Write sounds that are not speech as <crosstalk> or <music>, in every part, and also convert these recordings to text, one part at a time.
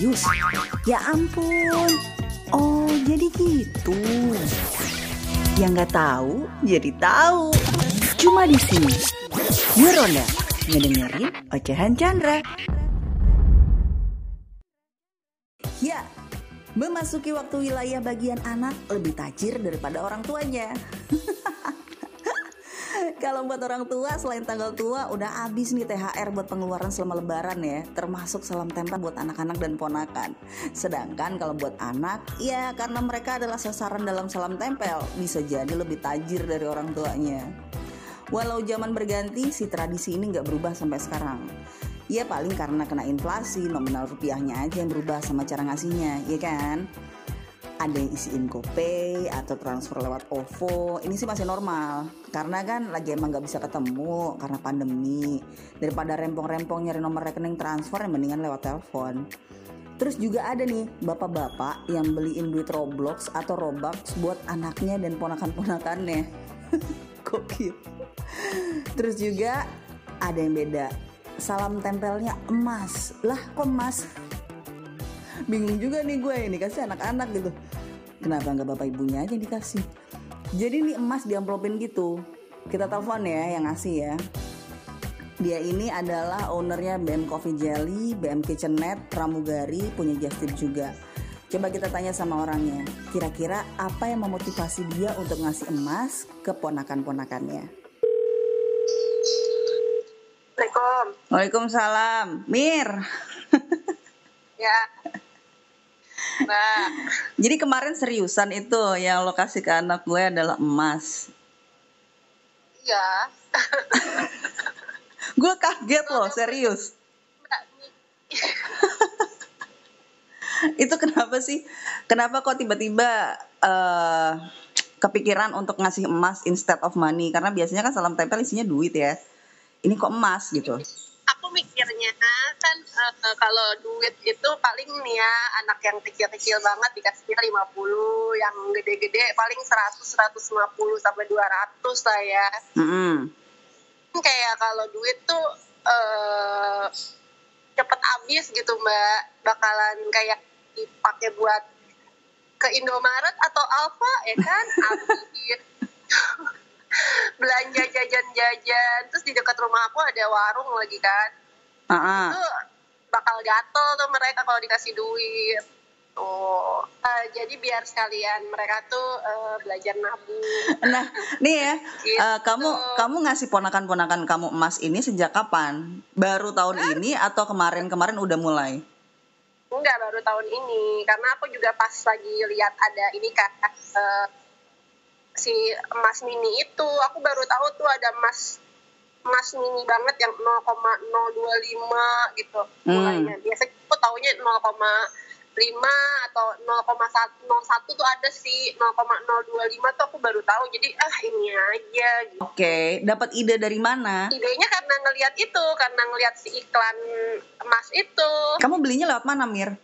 Serius? Ya ampun. Oh, jadi gitu. Yang nggak tahu, jadi tahu. Cuma di sini. Ngeronda, ngedengerin ocehan Chandra. Ya, memasuki waktu wilayah bagian anak lebih tajir daripada orang tuanya. <laughs> <laughs> Kalau buat orang tua selain tanggal tua udah habis nih THR buat pengeluaran selama lebaran ya. Termasuk salam tempel buat anak-anak dan ponakan. Sedangkan kalau buat anak ya karena mereka adalah sasaran dalam salam tempel Bisa jadi lebih tajir dari orang tuanya. Walau zaman berganti si tradisi ini nggak berubah sampai sekarang. Ya paling karena kena inflasi nominal rupiahnya aja yang berubah sama cara ngasihnya ya kan ada yang isiin GoPay atau transfer lewat OVO ini sih masih normal karena kan lagi emang nggak bisa ketemu karena pandemi daripada rempong-rempong nyari nomor rekening transfer yang mendingan lewat telepon Terus juga ada nih bapak-bapak yang beliin duit Roblox atau Robux buat anaknya dan ponakan-ponakannya. <laughs> Gokil. Terus juga ada yang beda. Salam tempelnya emas. Lah kok emas? Bingung juga nih gue ini kasih anak-anak gitu. Kenapa nggak bapak ibunya aja yang dikasih? Jadi nih emas diamplopin gitu. Kita telepon ya yang ngasih ya. Dia ini adalah ownernya BM Coffee Jelly, BM Kitchenette, Pramugari, punya Justin juga. Coba kita tanya sama orangnya, kira-kira apa yang memotivasi dia untuk ngasih emas ke ponakan-ponakannya? Assalamualaikum. Waalaikumsalam, Mir. Ya. Mbak. Jadi kemarin seriusan itu yang lo kasih ke anak gue adalah emas. Iya. <laughs> Gue kaget loh, serius. <laughs> Itu kenapa sih? Kenapa kok tiba-tiba eh, kepikiran untuk ngasih emas instead of money? Karena biasanya kan salam tempel isinya duit ya. Ini kok emas gitu? Mikirnya kan eh, kalau duit itu paling nih ya anak yang kecil-kecil banget dikasihnya 50, yang gede-gede paling 100, 150 sampai 200 lah ya. Mm-mm. Kayak kalau duit tuh eh cepet habis gitu Mbak. Bakalan kayak dipakai buat ke Indomaret atau Alfa ya kan habis. <laughs> belanja jajan-jajan terus di dekat rumah aku ada warung lagi kan Ah-ah. itu bakal gatel tuh mereka kalau dikasih duit tuh Eh, jadi biar sekalian mereka tuh eh, belajar nabung Nah, nih ya, Gitu. eh, kamu kamu ngasih ponakan-ponakan kamu emas ini sejak kapan? Baru tahun ini atau kemarin-kemarin udah mulai? enggak baru tahun ini karena aku juga pas lagi lihat ada ini kan eh, si emas mini itu aku baru tahu tuh ada emas emas mini banget yang 0,025 gitu Hmm. mulainya biasanya aku taunya 0,5 atau 0,101 tuh ada sih 0,025 tuh aku baru tahu jadi ah ini aja gitu. Oke, dapat ide dari mana? idenya karena ngelihat itu karena ngelihat si iklan emas itu Kamu belinya lewat mana, Mir?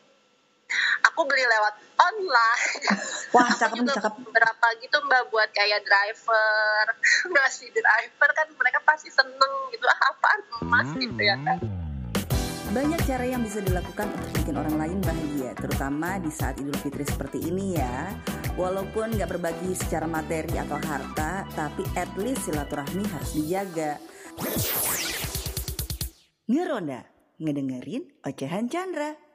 Aku beli lewat online <laughs> Wah, cakep nih, cakep. berapa gitu mbak buat kayak driver <laughs> ngasih driver kan mereka pasti seneng gitu ah apaan emas gitu ya kan Banyak cara yang bisa dilakukan untuk bikin orang lain bahagia, terutama di saat Idul Fitri seperti ini ya. Walaupun nggak berbagi secara materi atau harta, tapi at least silaturahmi harus dijaga. Ngeronda, ngedengerin ocehan Chandra.